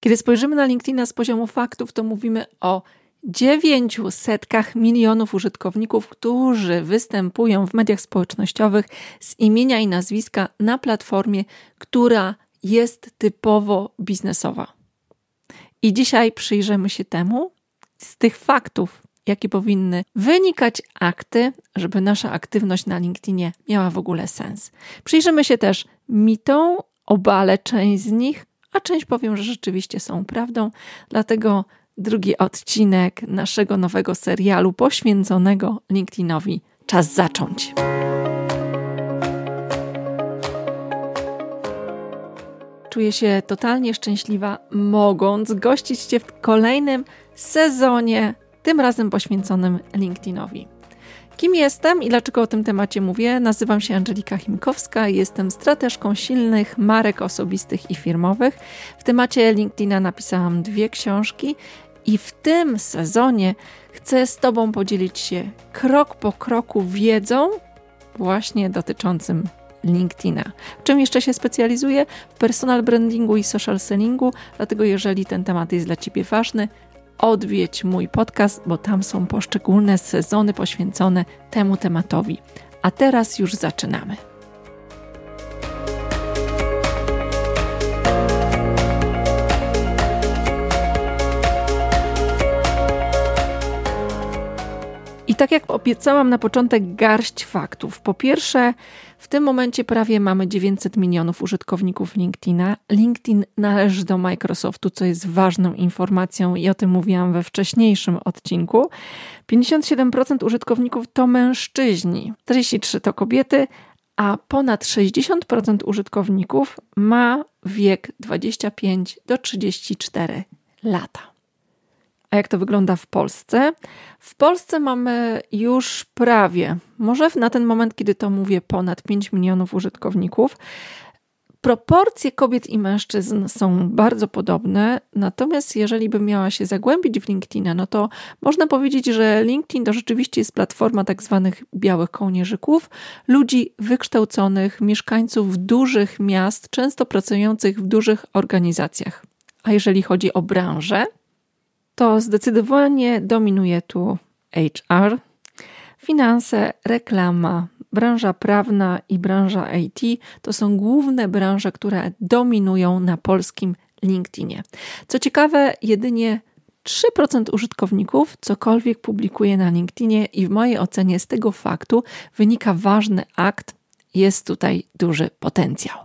Kiedy spojrzymy na LinkedIna z poziomu faktów, to mówimy o dziewięciu setkach milionów użytkowników, którzy występują w mediach społecznościowych z imienia i nazwiska na platformie, która jest typowo biznesowa. I dzisiaj przyjrzymy się temu z tych faktów, jakie powinny wynikać akty, żeby nasza aktywność na LinkedInie miała w ogóle sens. Przyjrzymy się też mitom, obalę część z nich, a część powiem, że rzeczywiście są prawdą. Dlatego drugi odcinek naszego nowego serialu poświęconego LinkedInowi. Czas zacząć. Czuję się totalnie szczęśliwa, mogąc gościć Cię w kolejnym sezonie, tym razem poświęconym LinkedInowi. Kim jestem i dlaczego o tym temacie mówię? Nazywam się Angelika Chimkowska i jestem strateżką silnych marek osobistych i firmowych. W temacie LinkedIna napisałam dwie książki i w tym sezonie chcę z Tobą podzielić się krok po kroku wiedzą właśnie dotyczącym LinkedIna. W czym jeszcze się specjalizuję? W personal brandingu i social sellingu, dlatego jeżeli ten temat jest dla Ciebie ważny, odwiedź mój podcast, bo tam są poszczególne sezony poświęcone temu tematowi. A teraz już zaczynamy. Tak jak obiecałam na początek, garść faktów. Po pierwsze, w tym momencie prawie mamy 900 milionów użytkowników LinkedIna. LinkedIn należy do Microsoftu, co jest ważną informacją i o tym mówiłam we wcześniejszym odcinku. 57% użytkowników to mężczyźni, 43% to kobiety, a ponad 60% użytkowników ma wiek 25 do 34 lata. A jak to wygląda w Polsce? W Polsce mamy już prawie, może na ten moment, kiedy to mówię, ponad 5 milionów użytkowników. Proporcje kobiet i mężczyzn są bardzo podobne, natomiast jeżeli bym miała się zagłębić w LinkedIna, no to można powiedzieć, że LinkedIn to rzeczywiście jest platforma tak zwanych białych kołnierzyków, ludzi wykształconych, mieszkańców dużych miast, często pracujących w dużych organizacjach. A jeżeli chodzi o branżę, to zdecydowanie dominuje tu HR, finanse, reklama, branża prawna i branża IT to są główne branże, które dominują na polskim LinkedInie. Co ciekawe, jedynie 3% użytkowników cokolwiek publikuje na LinkedInie i w mojej ocenie z tego faktu wynika ważny akt, jest tutaj duży potencjał.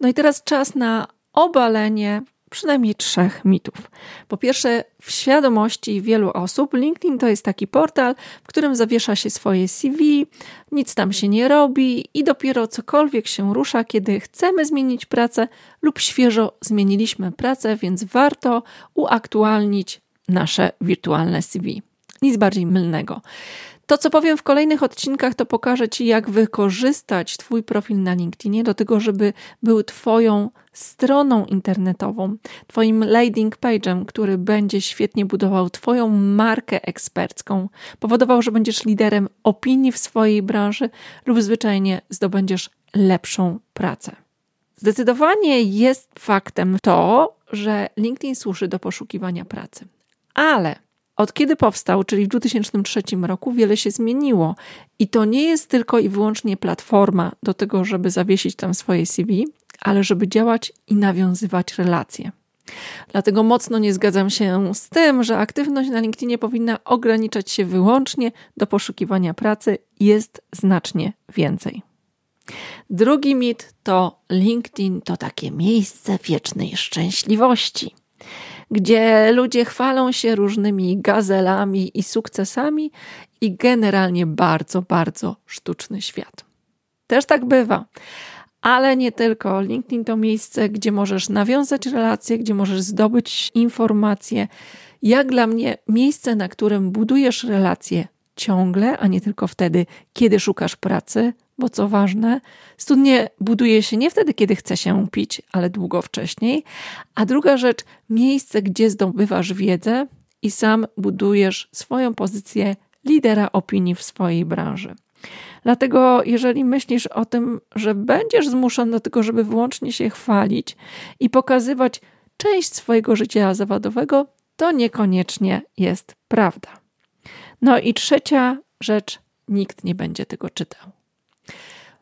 No i teraz czas na obalenie przynajmniej trzech mitów. Po pierwsze, w świadomości wielu osób LinkedIn to jest taki portal, w którym zawiesza się swoje CV, nic tam się nie robi i dopiero cokolwiek się rusza, kiedy chcemy zmienić pracę lub świeżo zmieniliśmy pracę, więc warto uaktualnić nasze wirtualne CV. Nic bardziej mylnego. To, co powiem w kolejnych odcinkach, to pokażę Ci, jak wykorzystać Twój profil na LinkedInie do tego, żeby był Twoją stroną internetową, Twoim landing page'em, który będzie świetnie budował Twoją markę ekspercką, powodował, że będziesz liderem opinii w swojej branży lub zwyczajnie zdobędziesz lepszą pracę. Zdecydowanie jest faktem to, że LinkedIn służy do poszukiwania pracy. Ale od kiedy powstał, czyli w 2003 roku, wiele się zmieniło. I to nie jest tylko i wyłącznie platforma do tego, żeby zawiesić tam swoje CV, ale żeby działać i nawiązywać relacje. Dlatego mocno nie zgadzam się z tym, że aktywność na LinkedInie powinna ograniczać się wyłącznie do poszukiwania pracy. Jest znacznie więcej. Drugi mit to LinkedIn to takie miejsce wiecznej szczęśliwości gdzie ludzie chwalą się różnymi gazelami i sukcesami i generalnie bardzo, bardzo sztuczny świat. Też tak bywa. Ale nie tylko. LinkedIn to miejsce, gdzie możesz nawiązać relacje, gdzie możesz zdobyć informacje. Jak dla mnie, miejsce, na którym budujesz relacje ciągle, a nie tylko wtedy, kiedy szukasz pracy, bo co ważne, studnie buduje się nie wtedy, kiedy chce się pić, ale długo wcześniej. A druga rzecz, miejsce, gdzie zdobywasz wiedzę i sam budujesz swoją pozycję lidera opinii w swojej branży. Dlatego, jeżeli myślisz o tym, że będziesz zmuszony do tego, żeby wyłącznie się chwalić i pokazywać część swojego życia zawodowego, to niekoniecznie jest prawda. No i trzecia rzecz, nikt nie będzie tego czytał.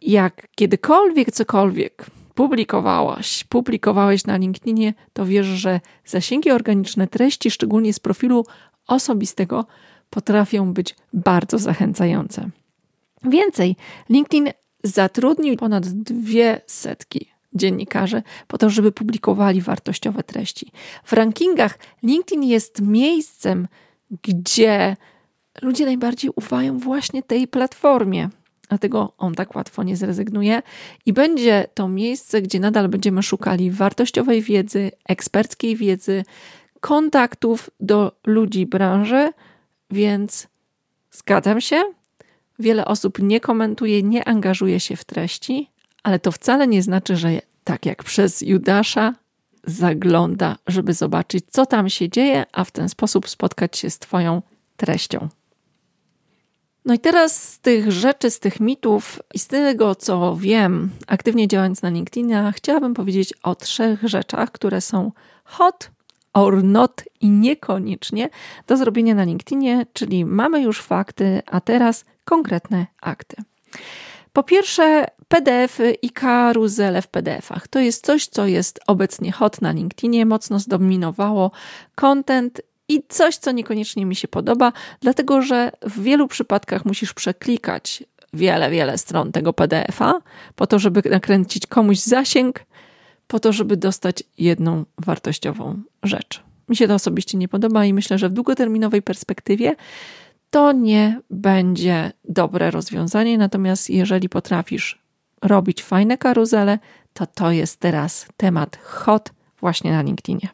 Jak kiedykolwiek cokolwiek publikowałaś, publikowałeś na LinkedInie, to wiesz, że zasięgi organiczne treści, szczególnie z profilu osobistego, potrafią być bardzo zachęcające. Więcej, LinkedIn zatrudnił ponad dwie setki dziennikarzy po to, żeby publikowali wartościowe treści. W rankingach LinkedIn jest miejscem, gdzie ludzie najbardziej ufają właśnie tej platformie. Dlatego on tak łatwo nie zrezygnuje i będzie to miejsce, gdzie nadal będziemy szukali wartościowej wiedzy, eksperckiej wiedzy, kontaktów do ludzi branży, więc zgadzam się. Wiele osób nie komentuje, nie angażuje się w treści, ale to wcale nie znaczy, że tak jak przez Judasza zagląda, żeby zobaczyć, co tam się dzieje, a w ten sposób spotkać się z Twoją treścią. No i teraz z tych rzeczy, z tych mitów i z tego, co wiem, aktywnie działając na LinkedInie, chciałabym powiedzieć o trzech rzeczach, które są hot or not i niekoniecznie do zrobienia na LinkedInie, czyli mamy już fakty, a teraz konkretne akty. Po pierwsze, PDF i karuzele w PDF-ach. To jest coś, co jest obecnie hot na LinkedInie, mocno zdominowało content i coś, co niekoniecznie mi się podoba, dlatego że w wielu przypadkach musisz przeklikać wiele, wiele stron tego PDF-a po to, żeby nakręcić komuś zasięg, po to, żeby dostać jedną wartościową rzecz. Mi się to osobiście nie podoba i myślę, że w długoterminowej perspektywie to nie będzie dobre rozwiązanie. Natomiast jeżeli potrafisz robić fajne karuzele, to to jest teraz temat hot właśnie na LinkedInie.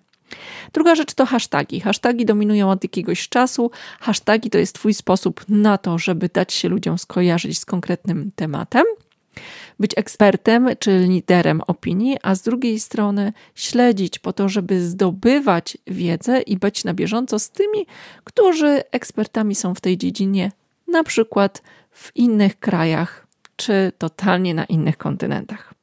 Druga rzecz to hasztagi. Hasztagi dominują od jakiegoś czasu. Hasztagi to jest Twój sposób na to, żeby dać się ludziom skojarzyć z konkretnym tematem, być ekspertem czy liderem opinii, a z drugiej strony śledzić po to, żeby zdobywać wiedzę i być na bieżąco z tymi, którzy ekspertami są w tej dziedzinie, na przykład w innych krajach czy totalnie na innych kontynentach.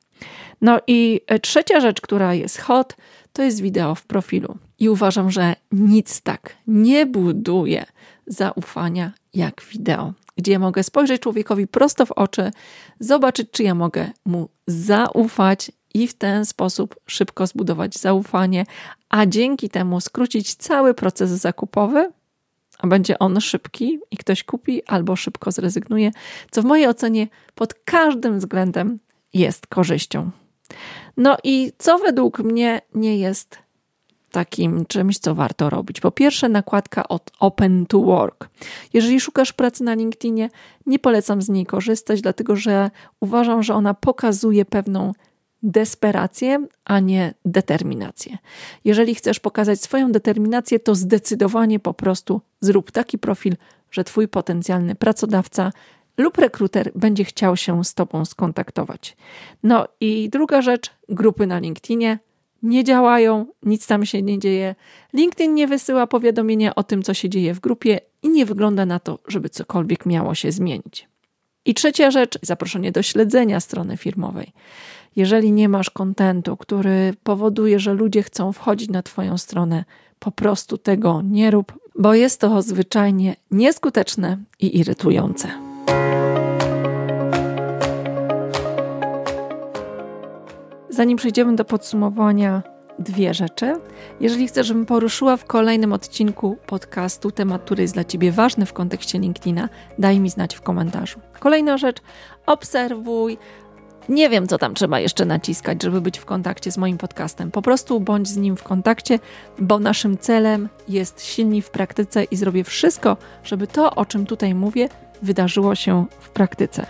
No i trzecia rzecz, która jest hot, to jest wideo w profilu. I uważam, że nic tak nie buduje zaufania jak wideo, gdzie mogę spojrzeć człowiekowi prosto w oczy, zobaczyć, czy ja mogę mu zaufać i w ten sposób szybko zbudować zaufanie, a dzięki temu skrócić cały proces zakupowy, a będzie on szybki i ktoś kupi albo szybko zrezygnuje, co w mojej ocenie pod każdym względem jest korzyścią. No i co według mnie nie jest takim czymś, co warto robić. Po pierwsze, nakładka od Open to Work. Jeżeli szukasz pracy na LinkedInie, nie polecam z niej korzystać, dlatego że uważam, że ona pokazuje pewną desperację, a nie determinację. Jeżeli chcesz pokazać swoją determinację, to zdecydowanie po prostu zrób taki profil, że Twój potencjalny pracodawca lub rekruter będzie chciał się z Tobą skontaktować. No i druga rzecz, grupy na LinkedInie nie działają, nic tam się nie dzieje. LinkedIn nie wysyła powiadomienia o tym, co się dzieje w grupie i nie wygląda na to, żeby cokolwiek miało się zmienić. I trzecia rzecz, zaproszenie do śledzenia strony firmowej. Jeżeli nie masz kontentu, który powoduje, że ludzie chcą wchodzić na Twoją stronę, po prostu tego nie rób, bo jest to zwyczajnie nieskuteczne i irytujące. Zanim przejdziemy do podsumowania, dwie rzeczy. Jeżeli chcesz, żebym poruszyła w kolejnym odcinku podcastu temat, który jest dla Ciebie ważny w kontekście LinkedIna, daj mi znać w komentarzu. Kolejna rzecz, obserwuj. Nie wiem, co tam trzeba jeszcze naciskać, żeby być w kontakcie z moim podcastem. Po prostu bądź z nim w kontakcie, bo naszym celem jest silni w praktyce i zrobię wszystko, żeby to, o czym tutaj mówię, wydarzyło się w praktyce.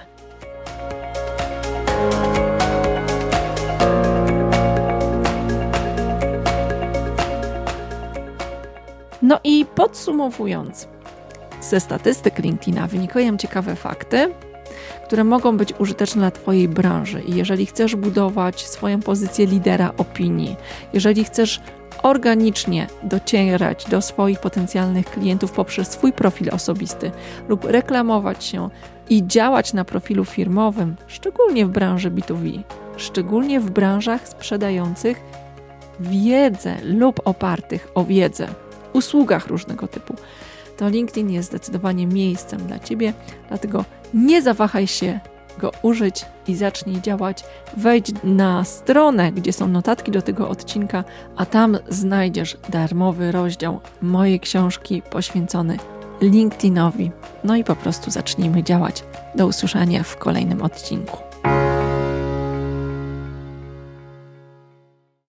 No i podsumowując, ze statystyk LinkedIna wynikają ciekawe fakty, które mogą być użyteczne dla Twojej branży. I jeżeli chcesz budować swoją pozycję lidera opinii, jeżeli chcesz organicznie docierać do swoich potencjalnych klientów poprzez swój profil osobisty lub reklamować się i działać na profilu firmowym, szczególnie w branży B2B, szczególnie w branżach sprzedających wiedzę lub opartych o wiedzę, usługach różnego typu, to LinkedIn jest zdecydowanie miejscem dla Ciebie, dlatego nie zawahaj się go użyć i zacznij działać. Wejdź na stronę, gdzie są notatki do tego odcinka, a tam znajdziesz darmowy rozdział mojej książki poświęcony LinkedInowi. No i po prostu zacznijmy działać. Do usłyszenia w kolejnym odcinku.